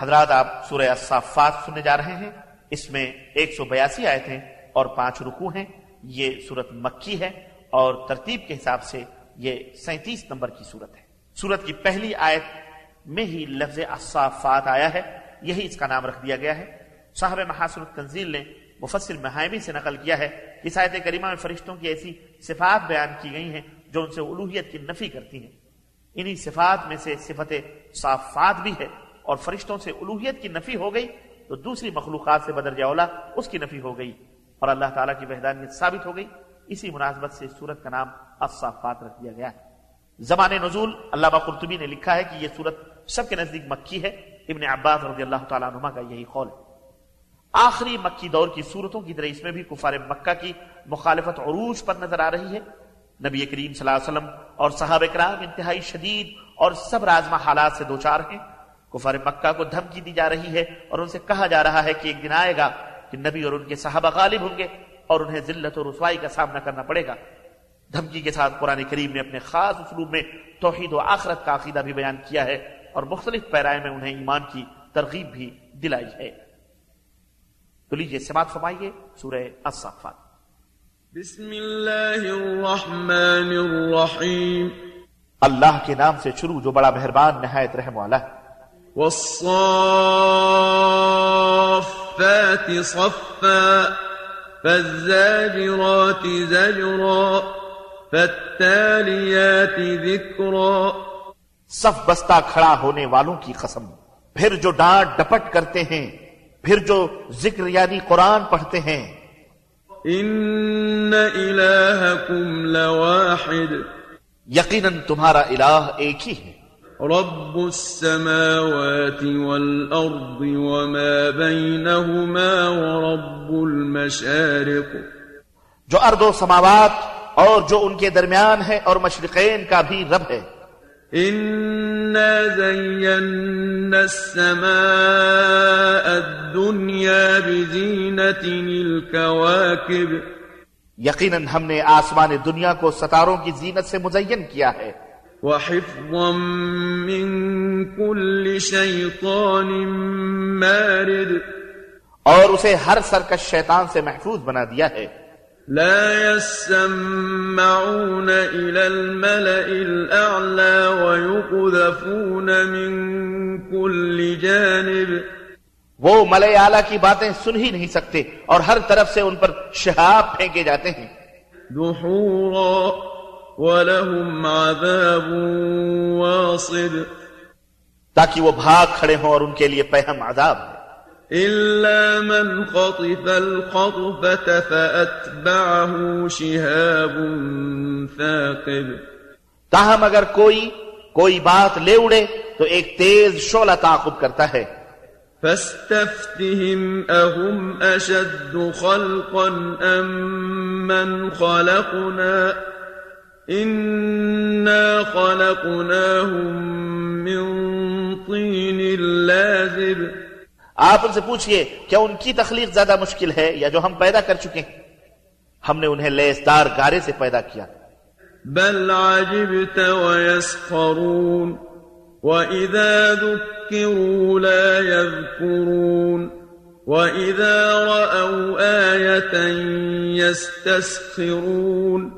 حضرات، آپ سورہ الصافات سننے جا رہے ہیں، اس میں ایک سو بیاسی آئے تھے اور پانچ رکو ہیں۔ یہ صورت مکی ہے اور ترتیب کے حساب سے یہ سینتیس نمبر کی صورت ہے۔ صورت کی پہلی آیت میں ہی لفظ الصافات آیا ہے، یہی اس کا نام رکھ دیا گیا ہے۔ صاحب محاسن التنزیل نے مفصل محائمی سے نقل کیا ہے۔ اس آیت کریمہ میں فرشتوں کی ایسی صفات بیان کی گئی ہیں جو ان سے الوحیت کی نفی کرتی ہیں۔ انہی صفات میں سے صفت صافات بھی ہے۔ اور فرشتوں سے الوحیت کی نفی ہو گئی تو دوسری مخلوقات سے بدر اولا اس کی نفی ہو گئی اور اللہ تعالیٰ کی وحدانیت ثابت ہو گئی۔ اسی مناسبت سے سورت کا نام الصافات رکھ دیا گیا۔ ہے زمان نزول علامہ قرطبی نے لکھا ہے کہ یہ سورت سب کے نزدیک مکی ہے۔ ابن عباس رضی اللہ تعالیٰ عنہ کا یہی قول ہے۔ آخری مکی دور کی صورتوں کی طرح اس میں بھی کفار مکہ کی مخالفت عروج پر نظر آ رہی ہے۔ نبی کریم صلی اللہ علیہ وسلم اور صحابہ کرام انتہائی شدید اور سب رازمہ حالات سے دوچار ہیں۔ کفار مکہ کو دھمکی دی جا رہی ہے اور ان سے کہا جا رہا ہے کہ ایک دن آئے گا کہ نبی اور ان کے صحابہ غالب ہوں گے اور انہیں ذلت اور رسوائی کا سامنا کرنا پڑے گا۔ دھمکی کے ساتھ قرآن کریم نے اپنے خاص اسلوب میں توحید و آخرت کا عقیدہ بھی بیان کیا ہے اور مختلف پیرائے میں انہیں ایمان کی ترغیب بھی دلائی ہے۔ تو لیجیے سماعت فرمائیے سورہ الصافات بسم اللہ الرحمن الرحیم۔ اللہ کے نام سے شروع جو بڑا مہربان نہایت رحم والا ہے والصافات صفا فالزاجرات زجرا فالتاليات ذكرا صف بستہ کھڑا ہونے والوں کی قسم۔ پھر جو ڈانٹ ڈپٹ کرتے ہیں پھر جو ذکر یعنی قرآن پڑھتے ہیں۔ ان الہکم لواحد۔ یقیناً تمہارا الہ ایک ہی ہے۔ رب السماوات والأرض وما بينهما ورب المشارق جو ارض و سماوات اور جو ان کے درمیان ہے اور مشرقین کا بھی رب ہے۔ إنا زينا السماء الدنيا بزينة الكواكب یقیناً ہم نے آسمان دنیا کو ستاروں کی زینت سے مزین کیا ہے۔ وحفظا من كل شيطان مارد اور اسے ہر سرکش شیطان سے محفوظ بنا دیا ہے۔ لا يسمعون إلى الملأ الأعلى ويقذفون من كل جانب۔ وہ ملئ اعلیٰ کی باتیں سن ہی نہیں سکتے اور ہر طرف سے ان پر شہاب پھینکے جاتے ہیں۔ دحورا۔ ولهم عذاب واصب. تاکہ وہ بھاگ کھڑے ہوں اور ان کے لیے پہم عذاب ہے۔ إلا من خطف الخطفة فأتبعه شهاب ثاقب. تاہم اگر کوئی کوئی بات لے اڑے تو ایک تیز شعلہ تعاقب کرتا ہے۔ فاستفتهم أهم أشد خلقا أم من خلقنا؟ إنا خلقناهم من طين لازب آپ ان سے پوچھئے کیا ان کی تخلیق زیادہ مشکل ہے یا جو ہم پیدا کر چکے ہیں؟ ہم نے انہیں لیسدار گارے سے پیدا کیا۔ بل عجبت ويسخرون وإذا ذكروا لا يذكرون وإذا رأوا آية يستسخرون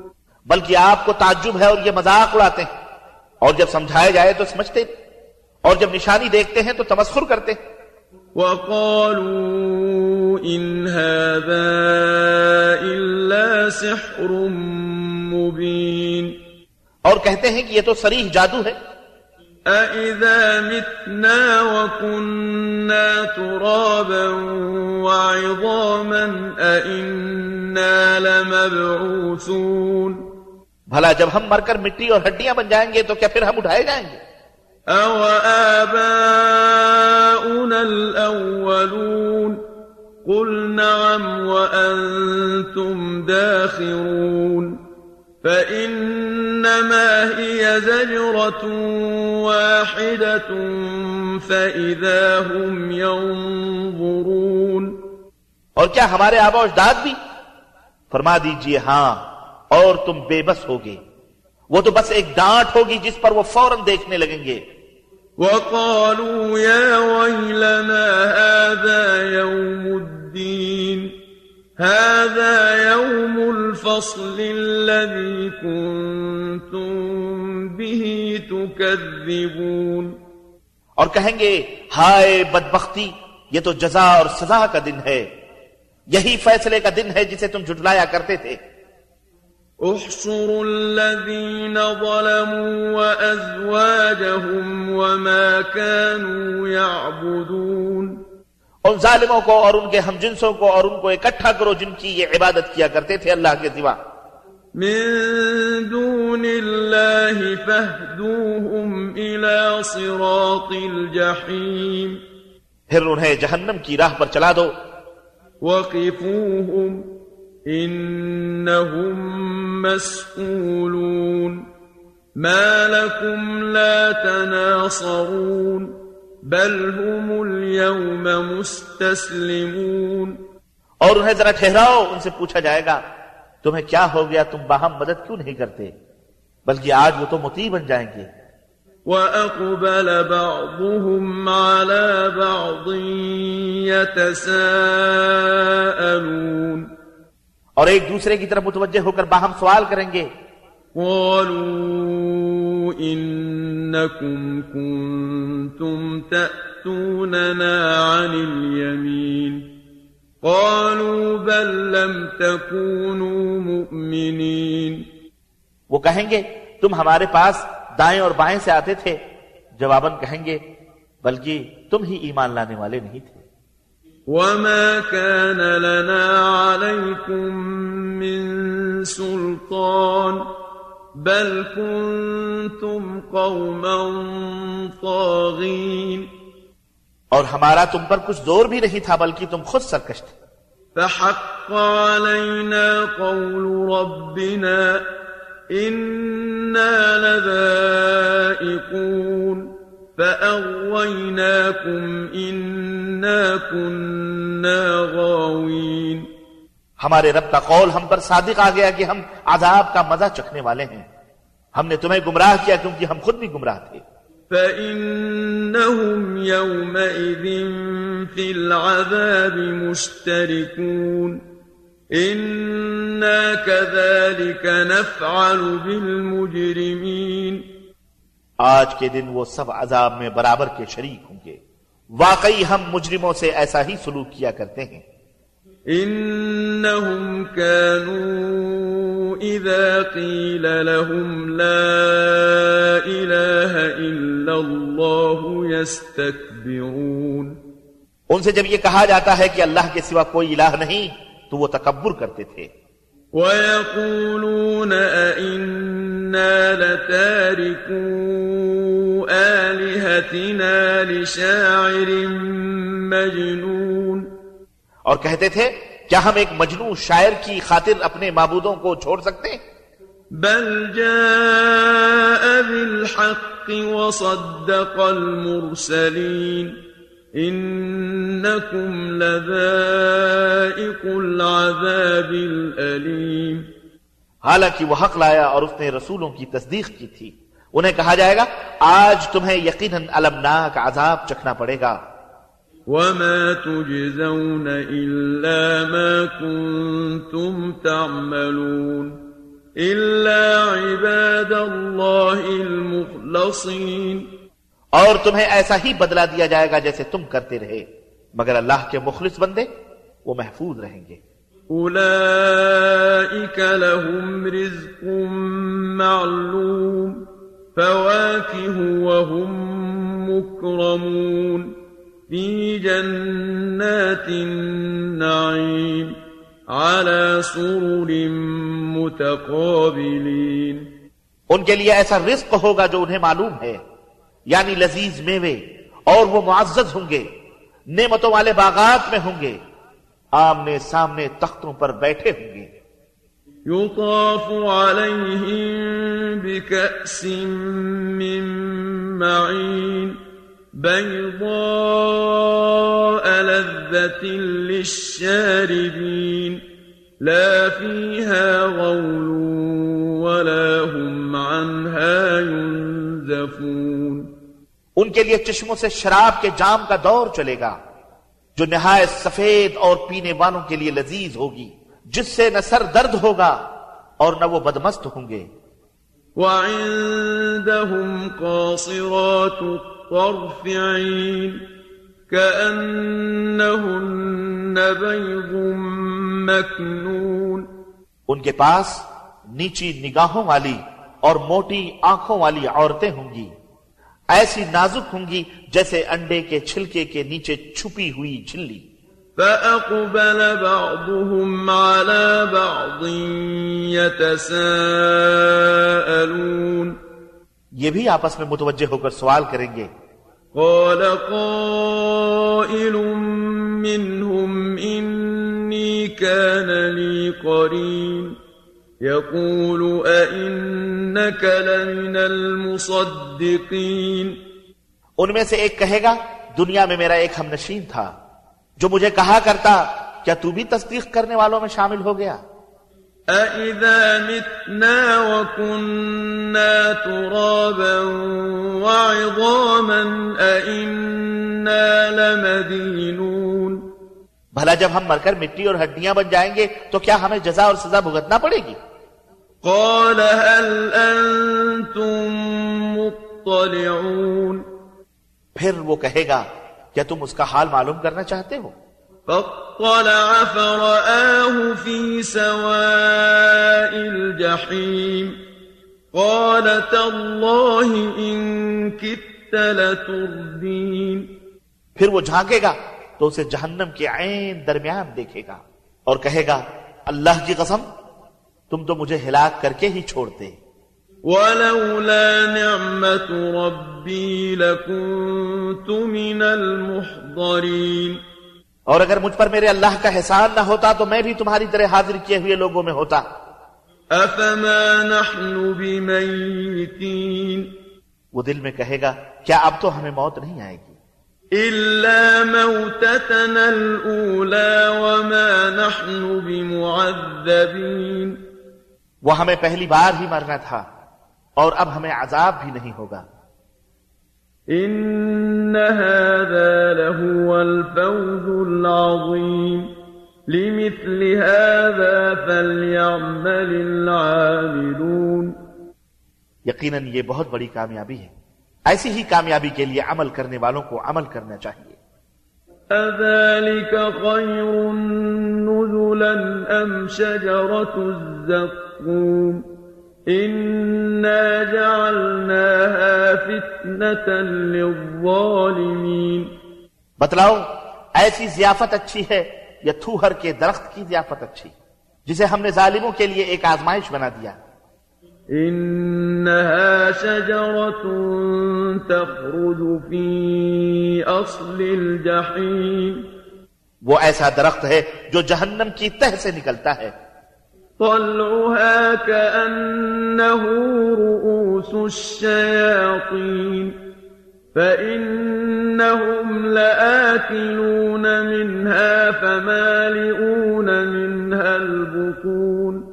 بلکہ آپ کو تعجب ہے اور یہ مذاق اڑاتے ہیں۔ اور جب سمجھائے جائے تو سمجھتے اور جب نشانی دیکھتے ہیں تو تمسخر کرتے ہیں۔ وقالوا إن هذا إلا سحر مبين۔ اور کہتے ہیں کہ یہ تو سریح جادو ہے۔ أإذا متنا وكنا ترابا وعظاما أإنا لمبعوثون۔ بھلا جب ہم مر کر مٹی اور ہڈیاں بن جائیں گے تو کیا پھر ہم اٹھائے جائیں گے؟ أو آباؤنا الأولون قل نعم وأنتم داخرون فإنما هي زجرة واحدة فإذا هم ينظرون اور کیا ہمارے آبا و اجداد بھی؟ فرما دیجیے ہاں۔ اور تم بے بس ہوگے۔ وہ تو بس ایک ڈانٹ ہوگی جس پر وہ فوراً دیکھنے لگیں گے۔ وقالوا يا ويلنا هذا يوم الدين۔ هذا يوم الفصل الذي كنتم به تكذبون۔ اور کہیں گے ہائے بدبختی یہ تو جزا اور سزا کا دن ہے۔ یہی فیصلے کا دن ہے جسے تم جھٹلایا کرتے تھے۔ احشروا الذين ظلموا وأزواجهم وما كانوا يعبدون. ان ظالموں کو اور ان کے ہم جنسوں کو اور ان کو اکٹھا کرو جن کی یہ عبادت کیا کرتے تھے اللہ کے سوا۔ من دون الله فاهدوهم إلى صراط الجحيم پھر انہیں جہنم کی راہ پر چلا دو۔ وقفوهم إنهم مسؤولون. ما لكم لا تناصرون. بل هم اليوم مستسلمون. اور انہیں ذرا ٹھہراؤ ان سے پوچھا جائے گا تمہیں کیا ہو گیا؟ تم باہم مدد کیوں نہیں کرتے؟ بلکہ آج وہ تو متی بن جائیں گے۔ وَأَقْبَلَ بَعْضُهُمْ عَلَى بَعْضٍ يَتَسَاءَلُونَ. اور ایک دوسرے کی طرف متوجہ ہو کر باہم سوال کریں گے۔ قالوا إنكم كنتم تأتوننا عن اليمين۔ قالوا بل لم تكونوا مؤمنين۔ وہ کہیں گے تم ہمارے پاس دائیں اور بائیں سے آتے تھے۔ جواباً کہیں گے بلکہ تم ہی ایمان لانے والے نہیں تھے۔ وما كان لنا عليكم من سلطان بل كنتم قوما طاغين اور ہمارا تم پر کچھ زور بھی نہیں تھا بلکہ تم خود سرکش تھے فحق علينا قول ربنا إنا لذائقون فأغويناكم إنا كنا غاوين۔ ہمارے رب کا قول ہم پر صادق آ گیا کہ ہم عذاب کا مزہ چکھنے والے ہیں۔ ہم نے تمہیں گمراہ کیا کیونکہ ہم خود بھی گمراہ تھے۔ فإنهم يومئذ في العذاب مشتركون۔ إنا كذلك نفعل بالمجرمين۔ آج کے دن وہ سب عذاب میں برابر کے شریک ہوں گے۔ واقعی ہم مجرموں سے ایسا ہی سلوک کیا کرتے ہیں۔ إنهم كانوا إذا قيل لهم لا إله إلا الله يستكبرون ان سے جب یہ کہا جاتا ہے کہ اللہ کے سوا کوئی الہ نہیں تو وہ تکبر کرتے تھے۔ وَيَقُولُونَ أَئِنَّا لَتَارِكُوا آلِهَتِنَا لِشَاعِرٍ مَجْنُونَ اور کہتے تھے کیا ہم ایک مجنو شاعر کی خاطر اپنے معبودوں کو چھوڑ سکتے ہیں؟ بل جاء بالحق وصدق المرسلين إنكم لذائق العذاب الأليم. حالانکہ وہ حق لایا اور اس نے رسولوں کی تصدیق کی تھی۔ انہیں کہا جائے گا آج تمہیں یقیناً المناک عذاب چکھنا پڑے گا۔ وما تجزون إلا ما كنتم تعملون۔ إلا عباد الله المخلصين۔ اور تمہیں ایسا ہی بدلہ دیا جائے گا جیسے تم کرتے رہے۔ مگر اللہ کے مخلص بندے وہ محفوظ رہیں گے۔ أولئك لهم رزق معلوم فواكه وهم مكرمون في جنات النعيم على سرر متقابلين ان کے لیے ایسا رزق ہوگا جو انہیں معلوم ہے۔ یعنی لذیذ میوے، اور وہ معزز ہوں گے، نعمتوں والے باغات میں ہوں گے، آمنے سامنے تختوں پر بیٹھے ہوں گے۔ يطاف عليهم بكأس من معين بيضاء لذة للشاربين، لا فيها غول ولا هم عنها ينزفون۔ ان کے لیے چشموں سے شراب کے جام کا دور چلے گا جو نہایت سفید اور پینے والوں کے لیے لذیذ ہوگی جس سے نہ سر درد ہوگا اور نہ وہ بدمست ہوں گے۔ وعندهم قاصرات الطرف عين كأنهن بيض مكنون۔ ان کے پاس نیچی نگاہوں والی اور موٹی آنکھوں والی عورتیں ہوں گی۔ ایسی نازک ہوں گی جیسے انڈے کے چھلکے کے نیچے چھپی ہوئی جھلی۔ فأقبل بعضهم على بعض يتساءلون۔ یہ بھی آپس میں متوجہ ہو کر سوال کریں گے۔ قال قائل منهم إني كان لي قرين۔ يقول أئنك لمن المصدقين ان میں سے ایک کہے گا دنیا میں میرا ایک ہم نشین تھا جو مجھے کہا کرتا کیا تو بھی تصدیق کرنے والوں میں شامل ہو گیا؟ أَإِذَا مِتْنَا وَكُنَّا تُرَابًا وَعِظَامًا أَإِنَّا لَمَدِينُونَ بھلا جب ہم مر کر مٹی اور ہڈیاں بن جائیں گے تو کیا ہمیں جزا اور سزا بھگتنا پڑے گی؟ قال هل أنتم مطلعون؟ پھر وہ کہے گا کیا تم اس کا حال معلوم کرنا چاہتے ہو؟ فاطلع فرآه في سواء الجحيم. قال تالله إن كدت لتردين. پھر وہ جھانکے گا تو اسے جہنم کے عین درمیان دیکھے گا اور کہے گا اللہ کی قسم تم تو مجھے ہلاک کر کے ہی چھوڑتے۔ ولولا نعمة ربي لكنت من المحضرين۔ اور اگر مجھ پر میرے اللہ کا احسان نہ ہوتا تو میں بھی تمہاری طرح حاضر کیے ہوئے لوگوں میں ہوتا۔ أفما نحن بميتين۔ وہ دل میں کہے گا کیا اب تو ہمیں موت نہیں آئے گی؟ إلا موتتنا الأولى وما نحن بمعذبين۔ وہ ہمیں پہلی بار ہی مرنا تھا اور اب ہمیں عذاب بھی نہیں ہوگا۔ إن هذا لهو الفوز العظيم لمثل هذا فليعمل العاملون۔ یقیناً یہ بہت بڑی کامیابی ہے۔ ایسی ہی کامیابی کے لیے عمل کرنے والوں کو عمل کرنا چاہیے۔ أذلك خير نزلا أم شجرة الزقوم إنا جعلناها فتنة للظالمين بتلاؤ، ایسی ضیافت اچھی ہے یا تھوہر کے درخت کی ضیافت اچھی، جسے ہم نے ظالموں کے لیے ایک آزمائش بنا دیا۔ إنها شجرة تخرج في أصل الجحيم. وہ ایسا درخت ہے جو جہنم کی تہ سے نکلتا ہے۔ طلعها كأنه رؤوس الشياطين. فإنهم لآكلون منها فمالئون منها البطون.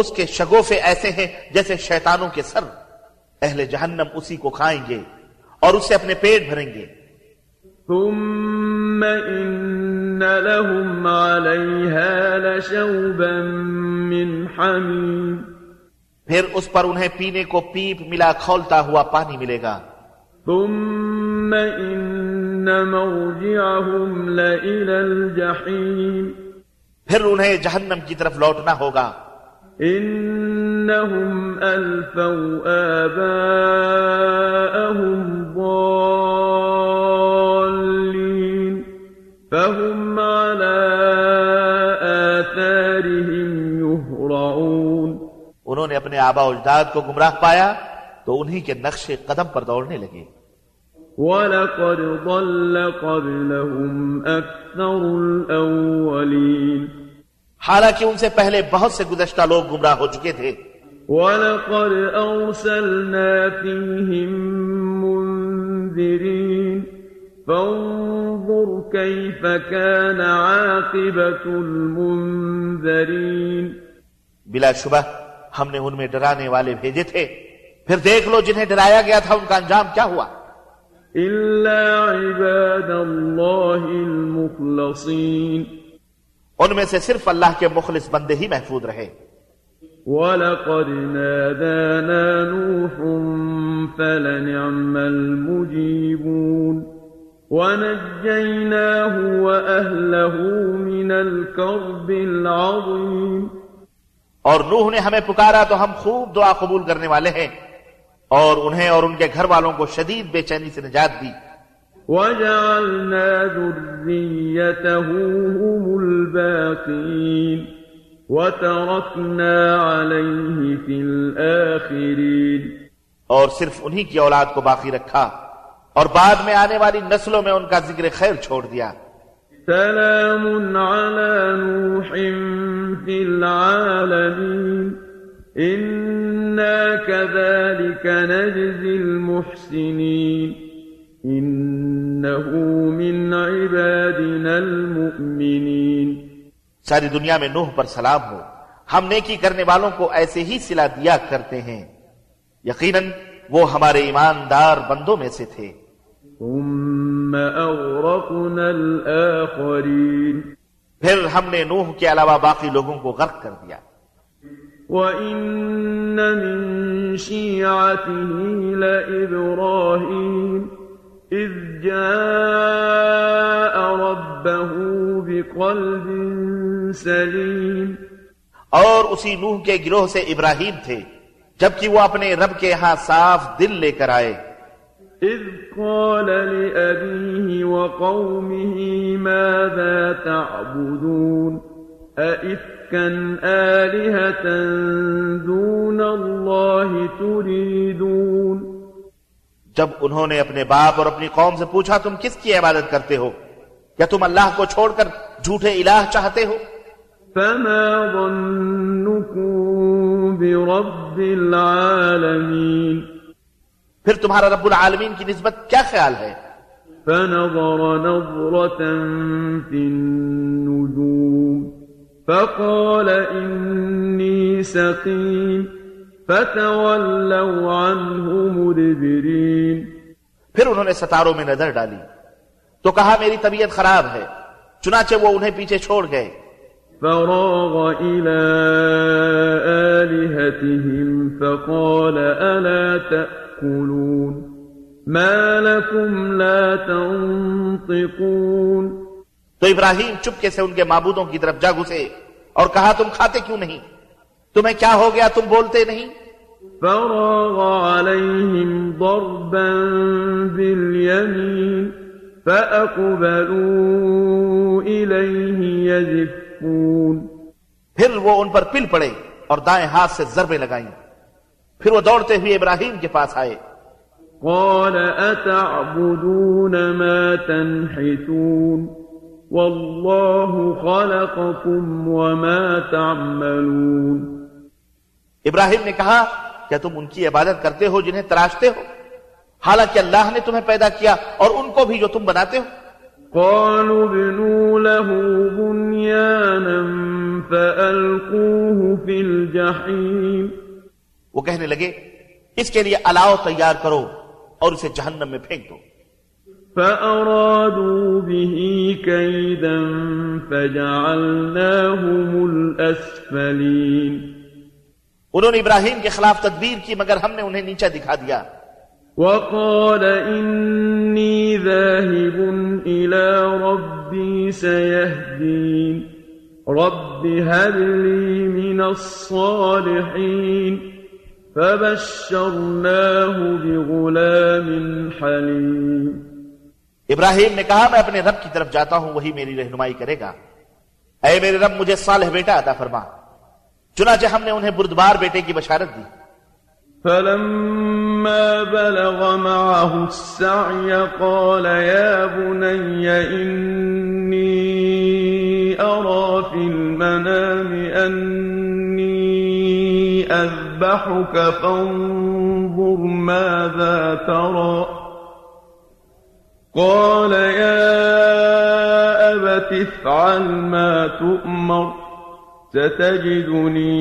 اس کے شگوفے ایسے ہیں جیسے شیطانوں کے سر۔ اہل جہنم اسی کو کھائیں گے اور اسے اپنے پیٹ بھریں گے۔ ثم إن لهم عليها لشوبا من حميم۔ پھر اس پر انہیں پینے کو پیپ ملا کھولتا ہوا پانی ملے گا۔ ثم مرجعهم لإلى الجحيم۔ پھر انہیں جہنم کی طرف لوٹنا ہوگا۔ إنهم ألفوا آباءهم ضالين فهم على آثارهم يهرعون انہوں نے اپنے آبا اجداد کو گمراہ پایا تو انہی کے نقش قدم پر دوڑنے لگے۔ ولقد ضل قبلهم أكثر الأولين حالانکہ ان سے پہلے بہت سے گزشتہ لوگ گمراہ ہو چکے تھے۔ ولقد أرسلنا فيهم منذرين فانظر كيف كان عاقبة المنذرين۔ بلا شبہ ہم نے ان میں ڈرانے والے بھیجے تھے۔ پھر دیکھ لو جنہیں ڈرایا گیا تھا ان کا انجام کیا ہوا؟ إلا عباد الله المخلصين۔ ان میں سے صرف اللہ کے مخلص بندے ہی محفوظ رہے۔ ولقد نادانا نوح فلنعم المجيبون ونجيناه وأهله من الكرب العظيم۔ اور نوح نے ہمیں پکارا تو ہم خوب دعا قبول کرنے والے ہیں۔ اور انہیں اور ان کے گھر والوں کو شدید بے چینی سے نجات دی۔ وجعلنا ذريته هم الباقين وتركنا عليه في الآخرين اور صرف انہی کی أولاد کو باقی رکھا اور بعد میں آنے والی نسلوں میں ان کا ذکر خیر چھوڑ دیا۔ سلام على نوح في العالمين. إنا كذلك نجزي المحسنين. من عبادنا المؤمنين. ساری دنیا میں نوح پر سلام ہو۔ ہم نیکی کرنے والوں کو ایسے ہی سلا دیا کرتے ہیں۔ یقیناً وہ ہمارے ایماندار بندوں میں سے تھے۔ ثم أغرقنا الآخرين. پھر ہم نے نوح کے علاوہ باقی لوگوں کو غرق کر دیا۔ وَإِنَّ مِن شِيعَتِهِ لَإِبْرَاهِيمَ۔ إِذْ جَاءَ رَبَّهُ بِقَلْبٍ سَلِيمٍ اور اسی نوح کے گروہ سے ابراہیم تھے جبکہ وہ اپنے رب کے ہاں صاف دل لے کر آئے۔ إذ قال لأبيه وقومه ماذا تعبدون؟ أئفكا آلهة دون الله تريدون؟ جب انہوں نے اپنے باپ اور اپنی قوم سے پوچھا تم کس کی عبادت کرتے ہو؟ کیا تم اللہ کو چھوڑ کر جھوٹے الہ چاہتے ہو؟ فما ظنكم برب العالمين پھر تمہارا رب العالمین کی نسبت کیا خیال ہے؟ فنظر نظرة في النجوم فقال إني سقيم فتولوا عنه مدبرين. پھر انہوں نے ستاروں میں نظر ڈالی۔ تو کہا میری طبیعت خراب ہے چنانچہ وہ انہیں پیچھے چھوڑ گئے۔ فراغ إلى آلهتهم فقال ألا تأكلون؟ ما لكم لا تنطقون؟ تو ابراہیم چپکے سے ان کے معبودوں کی طرف جا گھسے اور کہا تم کھاتے کیوں نہیں؟ تمہیں کیا ہو گیا؟ تم بولتے نہیں؟ فراغ عليهم ضربا باليمين فأقبلوا إليه يزفون پھر وہ ان پر پل پڑے اور دائیں ہاتھ سے ضربیں لگائیں۔ پھر وہ دوڑتے ہوئے ابراہیم کے پاس آئے۔ قال أتعبدون ما تنحتون؟ والله خلقكم وما تعملون۔ ابراہیم نے کہا کیا تم ان کی عبادت کرتے ہو جنہیں تراشتے ہو؟ حالانکہ اللہ نے تمہیں پیدا کیا اور ان کو بھی جو تم بناتے ہو۔ قالوا ابنوا له بنيانا فألقوه في الجحيم۔ وہ کہنے لگے اس کے لیے الاؤ تیار کرو اور اسے جہنم میں پھینک دو۔ فأرادوا به كيدا فجعلناهم الأسفلين۔ انہوں نے ابراہیم کے خلاف تدبیر کی مگر ہم نے انہیں نیچا دکھا دیا۔ وقال إني ذاهب إلى ربي سيهدين۔ رب هب لي من الصالحين۔ فبشرناه بغلام حليم۔ ابراہیم نے کہا میں اپنے رب کی طرف جاتا ہوں وہی میری رہنمائی کرے گا۔ اے میرے رب مجھے صالح بیٹا عطا فرما۔ چنانچہ ہم نے انہیں بردبار بیٹے کی بشارت دی فلما بلغ معه السعي قال يا بني إني أرى في المنام أني أذبحك فانظر ماذا ترى قال يا أبت افعل ما تؤمر ستجدني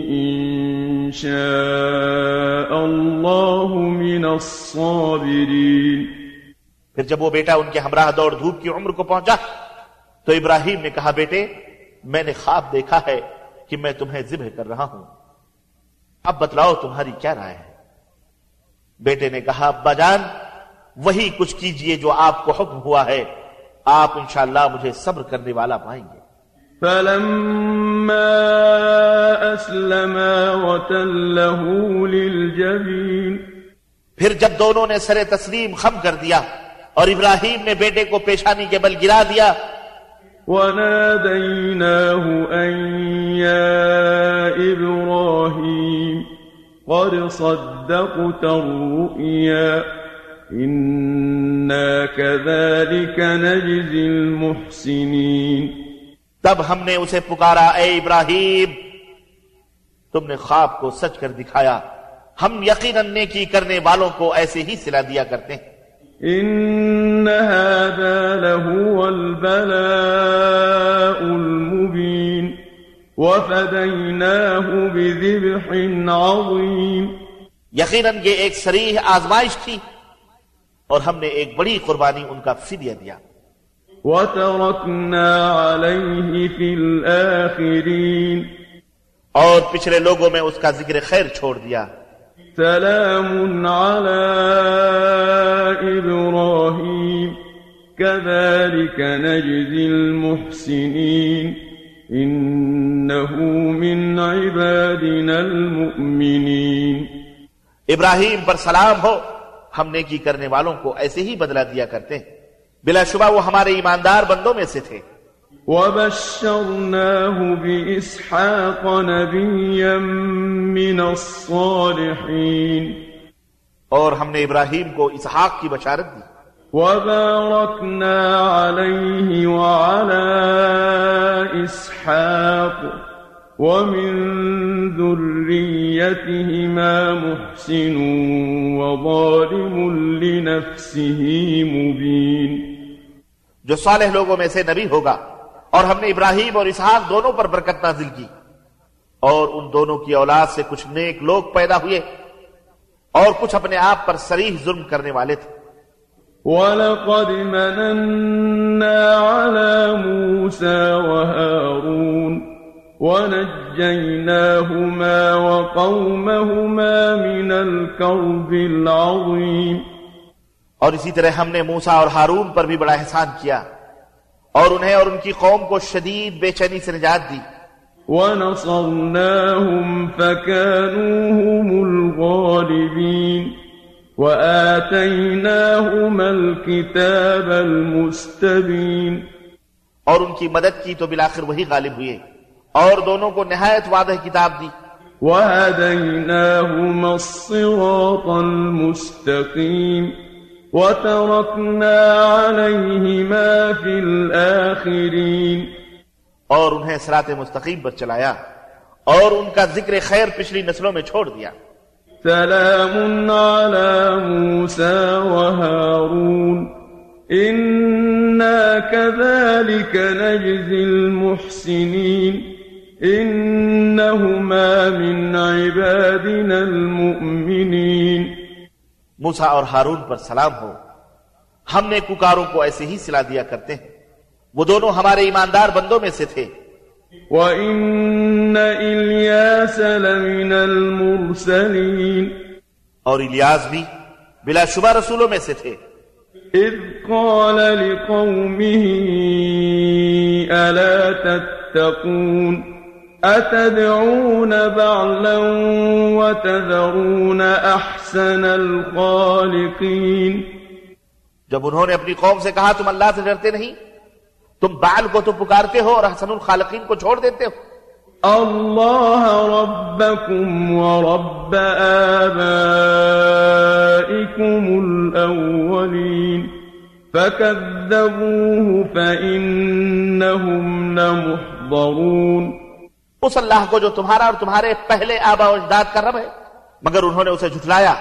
إن شاء الله من الصابرين. پھر جب وہ بیٹا ان کے ہمراہ دوڑ دھوپ کی عمر کو پہنچا، تو ابراہیم نے کہا، بیٹے، میں نے خواب دیکھا ہے کہ میں تمہیں ذبح کر رہا ہوں۔ اب بتلاؤ تمہاری کیا رائے ہے؟ بیٹے نے کہا، ابا جان، وہی کچھ کیجیے جو آپ کو حکم ہوا ہے۔ آپ انشاءاللہ مجھے صبر کرنے والا پائیں گے۔ فلما اسلما وتله للجبين پھر جب دونوں نے سر تسلیم خم کر دیا اور ابراہیم نے بیٹے کو پیشانی کے بل گرا دیا وناديناه أن يا إبراهيم قد صدقت الرؤيا إنا كذلك نجزي المحسنين تب ہم نے اسے پکارا اے ابراہیم تم نے خواب کو سچ کر دکھایا۔ ہم یقیناً نیکی کرنے والوں کو ایسے ہی سلا دیا کرتے ہیں۔ إن هذا لهو البلاء المبين وفديناه بذبح عظيم یقیناً یہ ایک سریح آزمائش تھی اور ہم نے ایک بڑی قربانی ان کا فدیہ دیا۔ وتركنا عليه في الآخرين اور پچھلے لوگوں میں اس کا ذکر خیر چھوڑ دیا۔ سلام على إبراهيم كذلك نجزي المحسنين إنه من عبادنا المؤمنين۔ ابراہیم پر سلام ہو ہم نیکی کرنے والوں کو ایسے ہی بدلا دیا کرتے ہیں۔ بلا شبہ وہ ہمارے ایماندار بندوں میں سے تھے۔ وبشرناه بإسحاق نبيا من الصالحين۔ اور ہم نے ابراہیم کو اسحاق کی بشارت دی۔ وباركنا عليه وعلى إسحاق ومن ذريتهما محسن وظالم لنفسه مبين۔ جو صالح لوگوں میں سے نبی ہوگا اور ہم نے ابراہیم اور اسحاق دونوں پر برکت نازل کی اور ان دونوں کی اولاد سے کچھ نیک لوگ پیدا ہوئے اور کچھ اپنے آپ پر سریح ظلم کرنے والے تھے۔ ولقد مننا على موسى وهارون ونجيناهما وقومهما من الكرب العظيم اور اسی طرح ہم نے موسا اور ہارون پر بھی بڑا احسان کیا اور انہیں اور ان کی قوم کو شدید بے چینی سے نجات دی۔ ونصرناهم فكانوا هم الغالبين وآتيناهما الكتاب المستبين اور ان کی مدد کی تو بالآخر وہی غالب ہوئے۔ اور دونوں کو نہایت واضح کتاب دی۔ وهديناهما الصراط المستقيم وتركنا عليهما في الآخرين اور انہیں سرات مستقیم پر چلایا اور ان کا ذکر خیر پچھلی نسلوں میں چھوڑ دیا۔ سلام على موسى وهارون إنا كذلك نجزي المحسنين إنهما من عبادنا المؤمنين موسا اور ہارون پر سلام ہو۔ ہم نے ککاروں کو ایسے ہی سلا دیا کرتے ہیں۔ وہ دونوں ہمارے ایماندار بندوں میں سے تھے۔ وَإِنَّ إِلْيَاسَ لَمِنَ الْمُرْسَلِينَ۔ اور الیاس بھی بلا شبہ رسولوں میں سے تھے۔ إِذْ قَالَ لِقَوْمِهِ أَلَا تَتَّقُونَ؟ أَتَدْعُونَ بَعْلًا وَتَذَرُونَ أَحْسَنَ الْخَالِقِينَ؟ جب انہوں نے اپنی قوم سے کہا تم اللہ سے ڈرتے نہیں؟ تم بعل کو تو پکارتے ہو اور حسن الخالقین کو چھوڑ دیتے ہو۔ الله ربكم ورب آبائكم الأولين۔ فكذبوه فإنهم لمحضرون۔ اس اللہ کو جو تمہارا اور تمہارے پہلے آبا و اجداد کا رب ہے مگر انہوں نے اسے جھٹلایا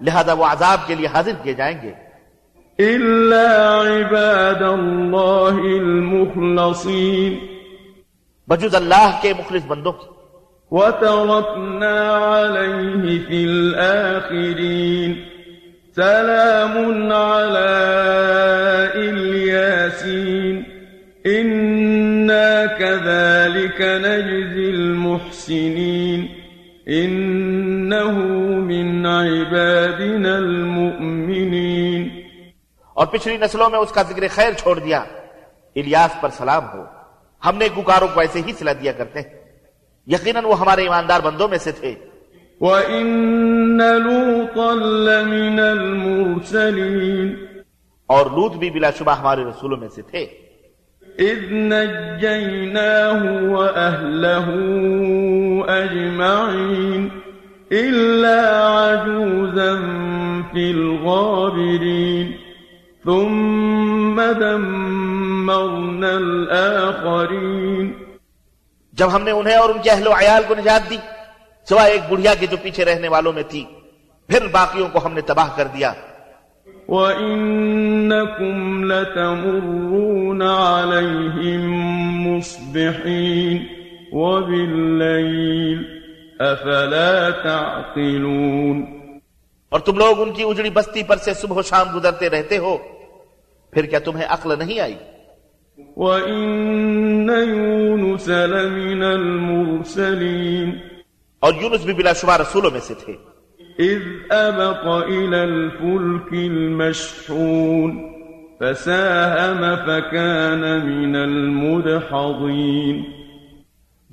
لہذا وہ عذاب کے لیے حاضر کیے جائیں گے۔ إلا عباد الله المخلصين۔ بجز اللہ کے مخلص بندوں۔ کی وتركنا عليه في الآخرين۔ سلام على الياسين إنا كذلك نجزي المحسنين إنه من عبادنا المؤمنين اور پچھلی نسلوں میں اس کا ذکر خیر چھوڑ دیا الیاس پر سلام ہو ہم نے گکاروں کو ایسے ہی صلح دیا کرتے ہیں یقیناً وہ ہمارے ایماندار بندوں میں سے تھے وَإِنَّ لُوطًا لَّمِنَ الْمُرْسَلِينَ اور لوت بھی بلا شبہ ہمارے رسولوں میں سے تھے إِذْ نَجَّيْنَاهُ وَأَهْلَهُ أَجْمَعِينَ إِلَّا عَجُوزًا فِي الْغَابِرِينَ ثُمَّ دَمَّرْنَا الْآخَرِينَ جب ہم نے انہیں اور ان کے اہل و عیال کو نجات دی سوائے ایک بڑھیا کے جو پیچھے رہنے والوں میں تھی، پھر باقیوں کو ہم نے تباہ کر دیا۔ وَإِنَّكُمْ لَتَمُرُّونَ عَلَيْهِمْ مُصْبِحِينَ وَبِاللَّيْلِ أَفَلَا تَعْقِلُونَ اور تم لوگ ان کی اجڑی بستی پر سے صبح و شام گزرتے رہتے ہو پھر کیا تمہیں عقل نہیں آئی؟ وَإِنَّ يُونُسَ لَمِنَ الْمُرْسَلِينَ اور یونس بھی بلا شبہ رسولوں میں سے تھے۔ إذ أبق إلى الفلك المشحون فساهم فكان من المدحضين.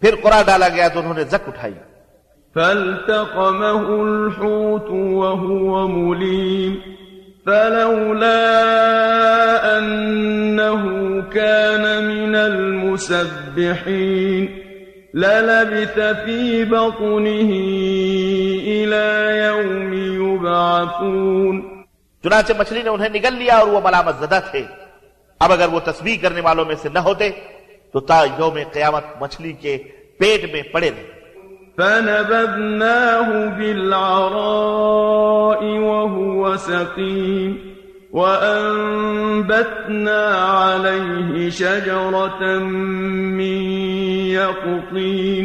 پھر قرآ ڈالا گیا تو انہوں نے زک اٹھائی۔ فالتقمه الحوت وهو مليم فلولا أنه كان من المسبحين. للبث في بطنه إلى يوم يبعثون چنانچہ مچھلی نے انہیں نگل لیا اور وہ ملامت زدہ تھے۔ اب اگر وہ تسبیح کرنے والوں میں سے نہ ہوتے تو تا یوم قیامت مچھلی کے پیٹ میں پڑے رہے۔ فنبذناه بالعراء وهو سقيم وأنبتنا عليه شجرة من يقطين.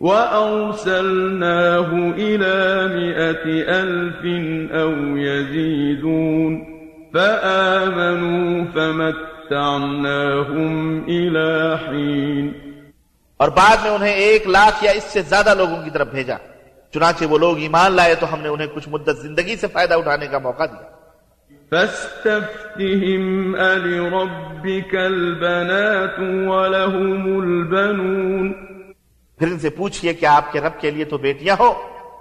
وأرسلناه إلى مئة ألف أو يزيدون. فآمنوا فمتعناهم إلى حين. اور بعد میں انہیں ایک لاکھ یا اس سے زیادہ لوگوں کی طرف بھیجا۔ چنانچہ وہ لوگ ایمان لائے تو ہم نے انہیں کچھ مدت زندگی سے فائدہ اٹھانے کا موقع دیا۔ فاستفتهم ألربك البنات ولهم البنون۔ پھر ان سے پوچھئے کہ آپ کے رب کے لیے تو بیٹیاں ہو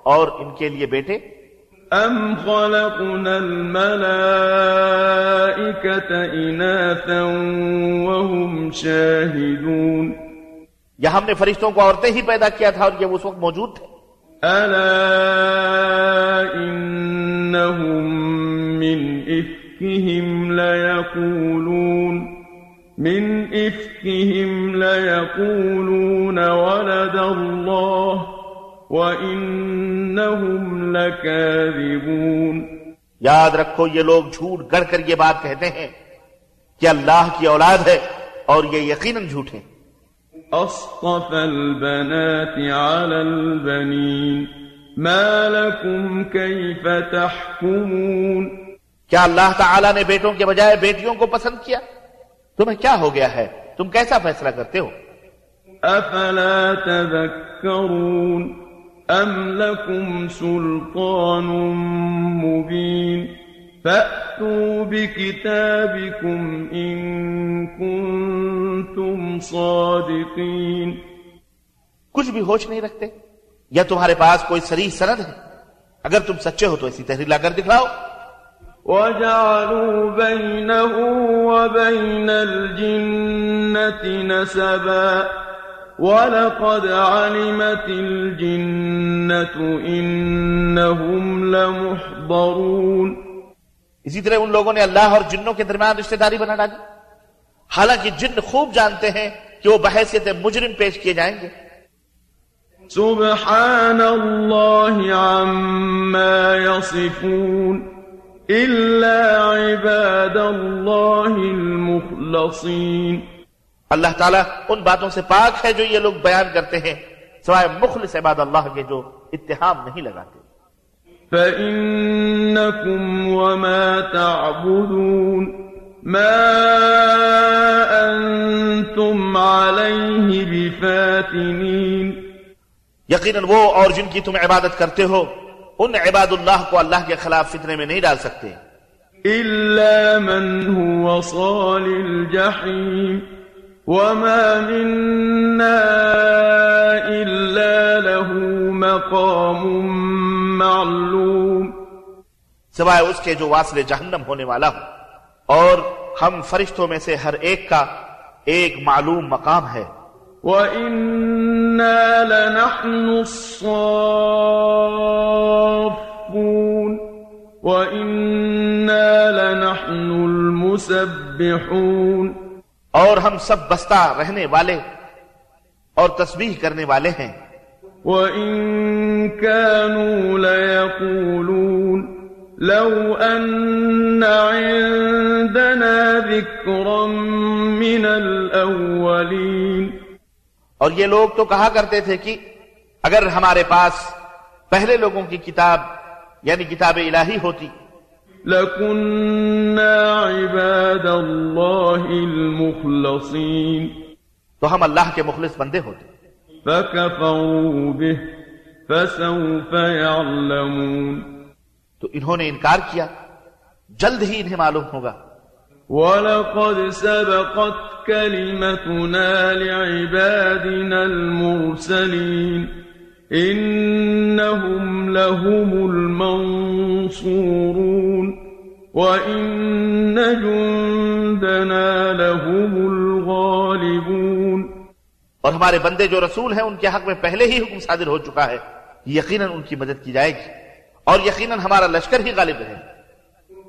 اور ان کے لیے بیٹے؟ أم خلقنا الملائكة إناثا وهم شاهدون۔ یا ہم نے فرشتوں کو عورتیں ہی پیدا کیا تھا اور یہ اس وقت موجود تھے؟ ألا إنهم من إفكهم ليقولون من إفكهم ليقولون ولد الله وَإِنَّهُمْ لَكَاذِبُونَ یاد رکھو یہ لوگ جھوٹ گڑ کر یہ بات کہتے ہیں کہ اللہ کی اولاد ہے اور یہ یقیناً جھوٹ ہے أَصْطَفَ الْبَنَاتِ عَلَى الْبَنِينَ مَا لَكُمْ كَيْفَ تَحْكُمُونَ کیا اللہ تعالیٰ نے بیٹوں کے بجائے بیٹیوں کو پسند کیا؟ تمہیں کیا ہو گیا ہے؟ تم کیسا فیصلہ کرتے ہو؟ أَفَلَا تَذَكَّرُونَ أَمْ لَكُمْ سُلْطَانٌ مُبِينٌ فأتوا بكتابكم إن كنتم صادقين. کچھ بھی ہوش نہیں رکھتے یا تمہارے پاس کوئی صریح سند ہے؟ اگر تم سچے ہو تو ایسی تحریر لا کر وَجَعَلُوا بَيْنَهُ وَبَيْنَ الْجِنَّةِ نَسَبًا وَلَقَدْ عَلِمَتِ الْجِنَّةُ إِنَّهُمْ لَمُحْضَرُونَ. اسی طرح ان لوگوں نے اللہ اور جنوں کے درمیان رشتہ داری بنا ڈالی۔ حالانکہ جن خوب جانتے ہیں کہ وہ بحیثیت مجرم پیش کیے جائیں گے۔ سبحان اللہ عما يصفون إلا عباد الله المخلصين اللہ تعالیٰ ان باتوں سے پاک ہے جو یہ لوگ بیان کرتے ہیں۔ سوائے مخلص عباد اللہ کے جو اتحام نہیں لگاتے۔ فإنكم وما تعبدون ما أنتم عليه بفاتنين. یقیناً وہ اور جن کی تم عبادت کرتے ہو ان عباد اللہ کو اللہ کے خلاف فتنے میں نہیں ڈال سکتے۔ إلا من هو صال الجحيم. وما منا إلا له مقام معلوم۔ سوائے اس کے جو واصل جہنم ہونے والا ہو۔ اور ہم فرشتوں میں سے ہر ایک کا ایک معلوم مقام ہے۔ وَإِنَّا لَنَحْنُ الصَّافُّونَ۔ وَإِنَّا لَنَحْنُ الْمُسَبِّحُونَ۔ اور ہم سب بستہ رہنے والے اور تسبیح کرنے والے ہیں۔ وَإِن كَانُوا لَيَقُولُونَ لو أن عندنا ذكرا من الأولين اور یہ لوگ تو کہا کرتے تھے کہ اگر ہمارے پاس پہلے لوگوں کی کتاب یعنی کتاب الہی ہوتی لكنا عباد الله المخلصين تو ہم اللہ کے مخلص بندے ہوتے۔ فكفروا به فسوف يعلمون. تو انہوں نے انکار کیا جلد ہی انہیں معلوم ہوگا۔ وَلَقَدْ سَبَقَتْ كَلِمَتُنَا لِعِبَادِنَا الْمُرْسَلِينَ إِنَّهُمْ لَهُمُ الْمَنصُورُونَ وَإِنَّ جُندَنَا لَهُمُ اور ہمارے بندے جو رسول ہیں ان کے حق میں پہلے ہی حکم صادر ہو چکا ہے۔ یقیناً ان کی مدد کی جائے گی۔ اور یقیناً ہمارا لشکر ہی غالب ہے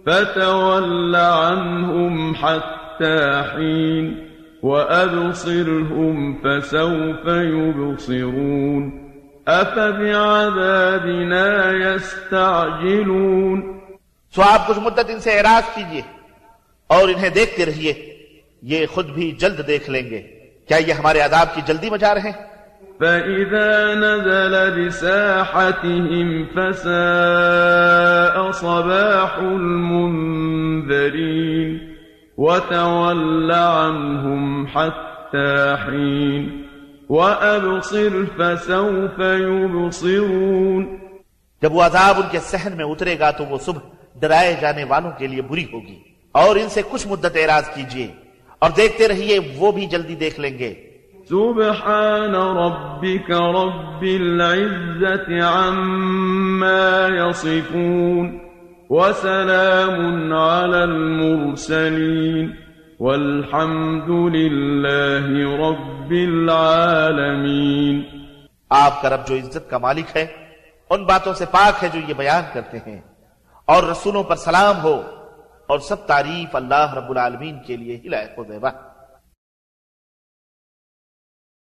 فتول عنهم حتى حين وأبصرهم فسوف يبصرون أفبعذابنا يستعجلون سو آپ کچھ مدت ان سے اعراض کیجیے اور انہیں دیکھتے رہیے۔ یہ خود بھی جلد دیکھ لیں گے۔ کیا یہ ہمارے عذاب کی جلدی مچا رہے ہیں؟ فإذا نزل بساحتهم فساء صباح المنذرين وتول عنهم حتى حين وأبصر فسوف يبصرون جب وہ عذاب ان کے سہن میں اترے گا تو وہ صبح ڈرائے جانے والوں کے لیے بری ہوگی اور ان سے کچھ مدت اعراض کیجیے۔ اور دیکھتے رہیے وہ بھی جلدی دیکھ لیں گے۔ سبحان ربك رب العزة عما يصفون وسلام على المرسلين والحمد لله رب العالمين آپ کا رب جو عزت کا مالک ہے ان باتوں سے پاک ہے جو یہ بیان کرتے ہیں۔ اور رسولوں پر سلام ہو۔ اور سب تعریف اللہ رب العالمین کے لیے ہی لائق و وقت۔